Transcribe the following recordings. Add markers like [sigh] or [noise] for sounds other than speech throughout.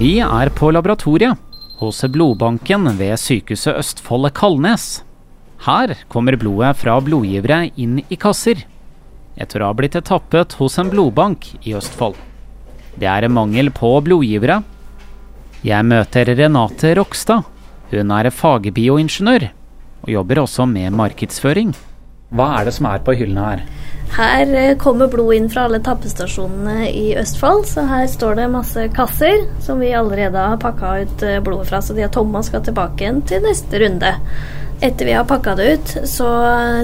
Vi er på laboratoriet hos blodbanken ved Sykehuset Østfold Kalnes. Her kommer blodet fra blodgivere inn i kasser, etter å ha blitt tappet hos en blodbank i Østfold. Det er mangel på blodgivere. Jeg møter Renate Rokstad. Hun er fagbioingeniør, og jobber også med markedsføring. Hva er det som er på hyllene her? Her eh, kommer blod inn fra alle tappestasjonene i Østfold, så her står det masse kasser som vi allerede har pakka ut eh, blodet fra, så de er tomme og skal tilbake igjen til neste runde. Etter vi har pakka det ut, så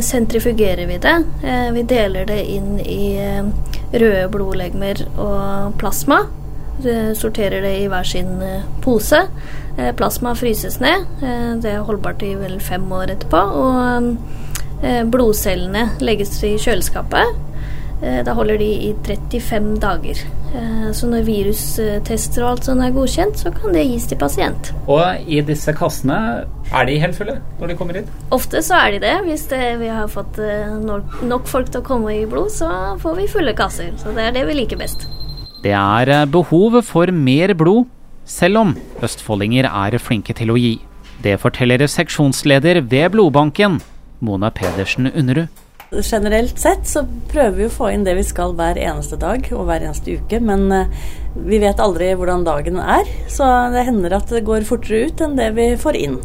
sentrifugerer vi det. Eh, vi deler det inn i røde blodlegemer og plasma. Sorterer det i hver sin pose. Plasma fryses ned. Det er holdbart i vel fem år etterpå. og blodcellene legges i kjøleskapet. Eh, da holder de i 35 dager. Eh, så når virustester og alt sånt er godkjent, så kan det gis til pasient. Og i disse kassene, er de helt fulle når de kommer inn? Ofte så er de det. Hvis det, vi har fått nok folk til å komme i blod, så får vi fulle kasser. Så det er det vi liker best. Det er behov for mer blod, selv om østfoldinger er flinke til å gi. Det forteller seksjonsleder ved blodbanken, Mona Pedersen Underud. Generelt sett så prøver vi å få inn det vi skal hver eneste dag og hver eneste uke, men eh, vi vet aldri hvordan dagen er, så det hender at det går fortere ut enn det vi får inn.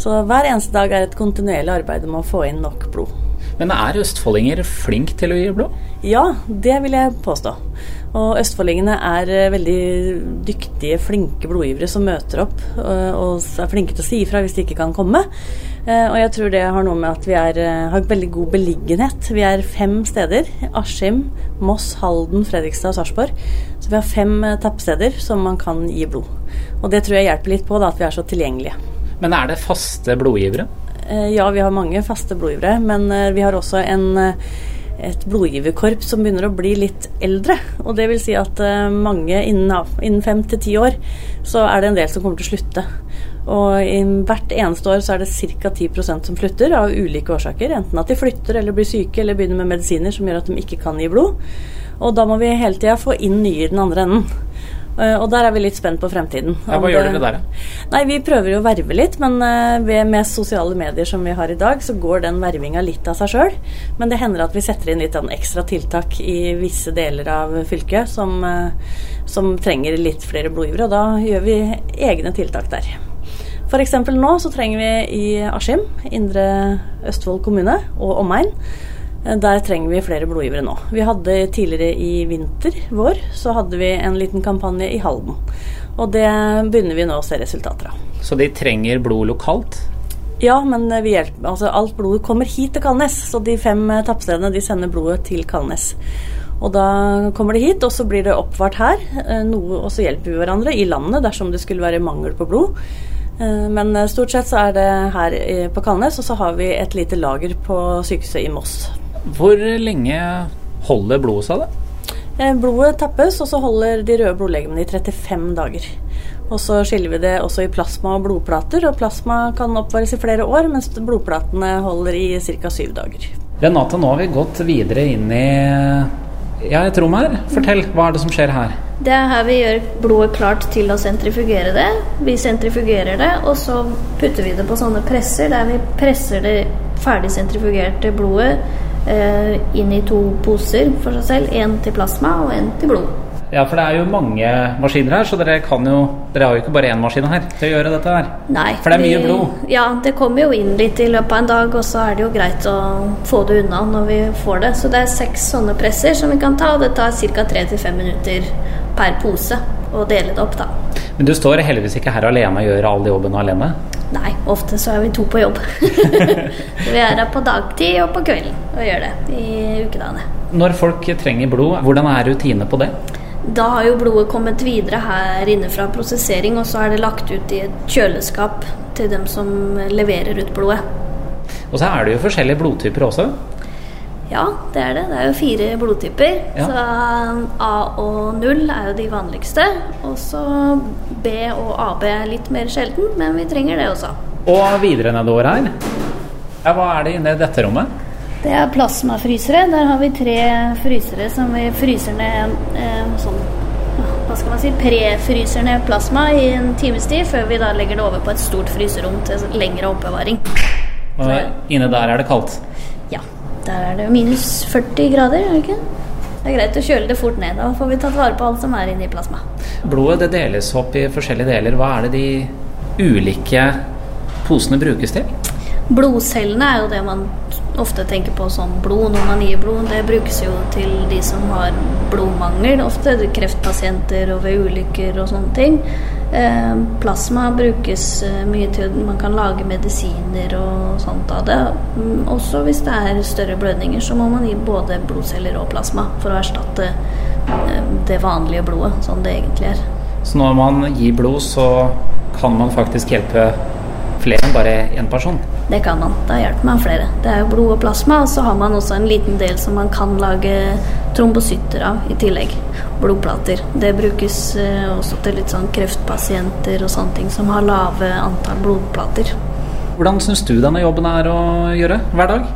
Så hver eneste dag er et kontinuerlig arbeid med å få inn nok blod. Men er østfoldinger flink til å gi blod? Ja, det vil jeg påstå. Og østfoldingene er eh, veldig dyktige, flinke blodgivere som møter opp eh, og er flinke til å si ifra hvis de ikke kan komme. Eh, og jeg tror det har noe med at vi er, har veldig god beliggenhet. Vi er fem steder. Askim, Moss, Halden, Fredrikstad og Sarpsborg. Så vi har fem tappesteder som man kan gi blod. Og det tror jeg hjelper litt på da, at vi er så tilgjengelige. Men er det faste blodgivere? Ja, vi har mange faste blodgivere. Men vi har også en et blodgiverkorps som begynner å bli litt eldre. Og det vil si at uh, mange innen, innen fem til ti år så er det en del som kommer til å slutte. Og hvert eneste år så er det ca. 10% som slutter av ulike årsaker. Enten at de flytter eller blir syke eller begynner med medisiner som gjør at de ikke kan gi blod. Og da må vi hele tida få inn nye i den andre enden. Eh, og der er vi litt spent på fremtiden. Ja, hva gjør dere der, Nei, Vi prøver jo å verve litt, men eh, med sosiale medier som vi har i dag, så går den vervinga litt av seg sjøl. Men det hender at vi setter inn litt sånn ekstra tiltak i visse deler av fylket som, eh, som trenger litt flere blodgivere, og da gjør vi egne tiltak der. F.eks. nå så trenger vi i Askim, Indre Østfold kommune og omegn, der trenger vi flere blodgivere nå. Vi hadde tidligere i vinter, vår, så hadde vi en liten kampanje i Halden. Og det begynner vi nå å se resultater av. Så de trenger blod lokalt? Ja, men vi hjelper, altså alt blodet kommer hit til Kalnes. Så de fem eh, tappstedene de sender blodet til Kalnes. Og da kommer det hit, og så blir det oppvart her. Eh, noe, og så hjelper vi hverandre i landet dersom det skulle være mangel på blod. Men stort sett så er det her på Kalnes, og så har vi et lite lager på sykehuset i Moss hvor lenge holder blodet seg, da? Eh, blodet tappes, og så holder de røde blodlegemene i 35 dager. Og så skiller vi det også i plasma og blodplater, og plasma kan oppvares i flere år, mens blodplatene holder i ca. syv dager. Renate, nå har vi gått videre inn i ja, et rom her. Fortell, hva er det som skjer her? Det er her vi gjør blodet klart til å sentrifugere det. Vi sentrifugerer det, og så putter vi det på sånne presser der vi presser det ferdig sentrifugerte blodet inn i to poser for seg selv. Én til plasma og én til blod. Ja, for det er jo mange maskiner her, så dere, kan jo, dere har jo ikke bare én maskin her til å gjøre dette her. Nei. For det er mye blod? Ja, det kommer jo inn litt i løpet av en dag, og så er det jo greit å få det unna når vi får det. Så det er seks sånne presser som vi kan ta, og det tar ca. tre til fem minutter per pose å dele det opp, da. Men du står heldigvis ikke her alene og gjør all jobben alene? Nei, ofte så er vi to på jobb. [laughs] vi er her på dagtid og på kvelden og gjør det i ukedagene. Når folk trenger blod, hvordan er rutinene på det? Da har jo blodet kommet videre her inne fra prosessering, og så er det lagt ut i et kjøleskap til dem som leverer ut blodet. Og så er det jo forskjellige blodtyper også? Ja, det er det. Det er jo fire blodtyper. Ja. Så A og 0 er jo de vanligste. Og så B og AB er litt mer sjelden, men vi trenger det også. Og videre nedover her, ja, hva er det inne i dette rommet? Det er plasmafrysere. Der har vi tre frysere som vi fryser ned eh, sånn hva skal man si, prefryser ned plasma i en times tid, før vi da legger det over på et stort fryserom til lengre oppbevaring. Og inne der er det kaldt? Ja. Der er det minus 40 grader, er det ikke? Det er greit å kjøle det fort ned. Da får vi tatt vare på alt som er inni plasma. Blodet det deles opp i forskjellige deler. Hva er det de ulike posene brukes til? Blodcellene er jo det man ofte tenker på som blod når man gir blod. Det brukes jo til de som har blodmangel, ofte kreftpasienter og ved ulykker og sånne ting. Eh, plasma brukes eh, mye til man kan lage medisiner og sånt av det. Mm, også hvis det er større blødninger, så må man gi både blodceller og plasma for å erstatte eh, det vanlige blodet, sånn det egentlig er. Så når man gir blod, så kan man faktisk hjelpe flere enn bare én person? Det kan man. Da hjelper man flere. Det er jo blod og plasma, og så har man også en liten del som man kan lage trombosytter av i tillegg. Blodplater. Det brukes eh, også til litt sånn kreftpasienter og sånne ting som har lave antall blodplater. Hvordan syns du denne jobben er å gjøre hver dag?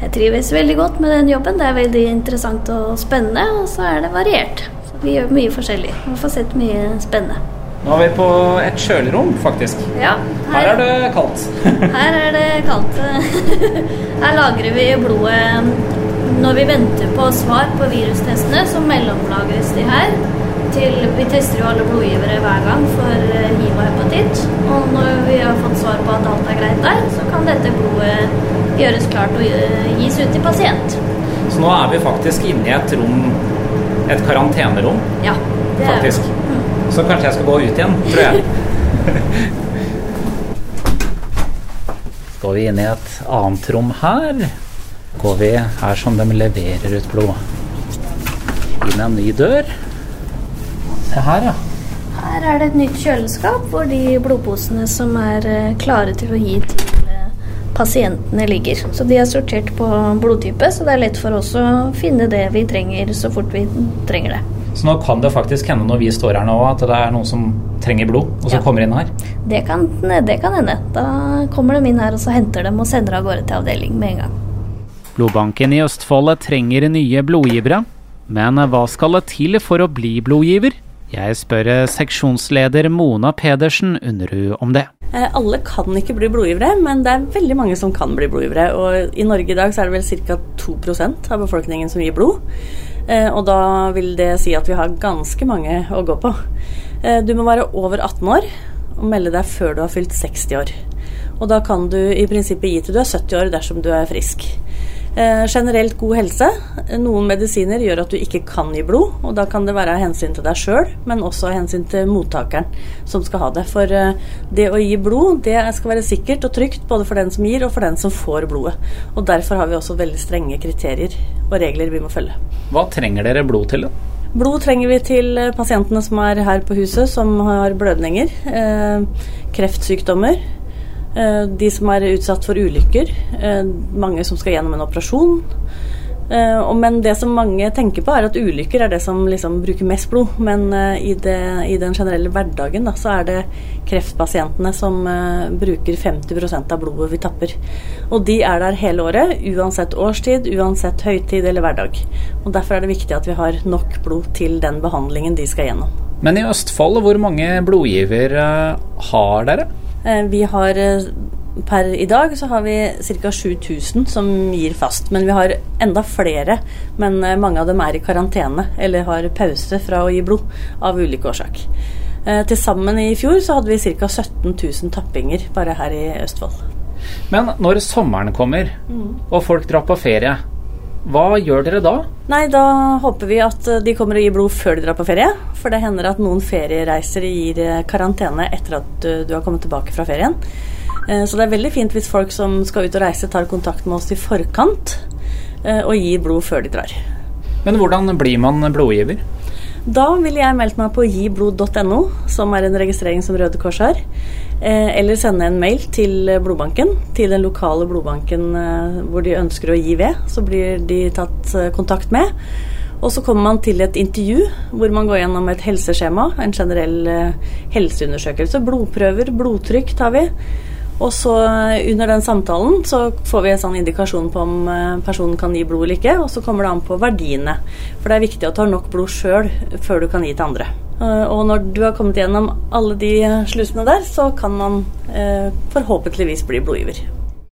Jeg trives veldig godt med den jobben. Det er veldig interessant og spennende, og så er det variert. Så vi gjør mye forskjellig og får sett mye spennende. Nå er vi på et kjølerom, faktisk. Ja, her, her er det kaldt. her er det kaldt. [laughs] her lagrer vi blodet når vi venter på svar på virustestene, så mellomlagres de her. Til, vi tester jo alle blodgivere hver gang for eh, hiv og hepatitt. Og når vi har fått svar på at alt er greit der, så kan dette blodet gjøres klart og gis ut til pasient. Så nå er vi faktisk inne i et rom, et karantenerom? Ja, det faktisk. er mm. Så kanskje jeg skal gå ut igjen, tror jeg. [laughs] Står vi inn i et annet rom her, går vi her som de leverer ut blod. Inn en ny dør. Se her, ja. Her er det et nytt kjøleskap hvor de blodposene som er eh, klare til å gi til eh, pasientene ligger. Så de er sortert på blodtype, så det er lett for oss å finne det vi trenger så fort vi trenger det. Så nå kan det faktisk hende når vi står her nå at det er noen som trenger blod, og så ja. kommer inn her? Det kan, det kan hende. Da kommer de inn her og så henter dem og sender av gårde til avdeling med en gang. Blodbanken i Østfold trenger nye blodgivere. Men hva skal det til for å bli blodgiver? Jeg spør seksjonsleder Mona Pedersen Underud om det. Eh, alle kan ikke bli blodgivere, men det er veldig mange som kan bli blodgivere. Og i Norge i dag så er det vel ca. 2 av befolkningen som gir blod. Eh, og da vil det si at vi har ganske mange å gå på. Eh, du må være over 18 år og melde deg før du har fylt 60 år. Og da kan du i prinsippet gi til du er 70 år dersom du er frisk. Eh, generelt god helse. Noen medisiner gjør at du ikke kan gi blod, og da kan det være av hensyn til deg sjøl, men også av hensyn til mottakeren som skal ha det. For eh, det å gi blod, det skal være sikkert og trygt både for den som gir og for den som får blodet. Og derfor har vi også veldig strenge kriterier og regler vi må følge. Hva trenger dere blod til? da? Blod trenger vi til eh, pasientene som er her på huset, som har blødninger, eh, kreftsykdommer, de som er utsatt for ulykker. Eh, mange som skal gjennom en operasjon. Eh, men det som mange tenker på, er at ulykker er det som liksom bruker mest blod. Men i, det, i den generelle hverdagen da, så er det kreftpasientene som bruker 50% av blodet vi tapper. Og de er der hele året, uansett årstid, uansett høytid eller hverdag. Og Derfor er det viktig at vi har nok blod til den behandlingen de skal gjennom. Men i Østfold, hvor mange blodgiver har dere? Eh, vi har eh, Per i dag så har vi ca. 7000 som gir fast, men vi har enda flere. Men eh, mange av dem er i karantene eller har pause fra å gi blod av ulike årsak. Til sammen i fjor så hadde vi ca. 17 000 tappinger bare her i Østfold. Men når sommeren kommer mm. og folk drar på ferie, hva gjør dere da? Nei, Da håper vi at de kommer og gir blod før de drar på ferie. For det hender at noen feriereiser gir eh, karantene etter at du har kommet tilbake fra ferien. Eh, så det er veldig fint hvis folk som skal ut og reise, tar kontakt med oss i forkant eh, og gir blod før de drar. Men hvordan blir man blodgiver? Da ville jeg meldt meg på giblod.no, som er en registrering som Røde Kors har. Eh, eller sende en mail til blodbanken, til den lokale blodbanken eh, hvor de ønsker å gi ved. Så blir de tatt eh, kontakt med. Og så kommer man til et intervju hvor man går gjennom et helseskjema, en generell helseundersøkelse. Blodprøver, blodtrykk tar vi. Og så eh, under den samtalen så får vi en sånn indikasjon på om eh, personen kan gi blod eller ikke, og så kommer det an på verdiene. For det er viktig å ta nok blod sjøl før du kan gi til andre. Eh, og når du har kommet gjennom alle de slusene der, så kan man eh, forhåpentligvis bli blodgiver.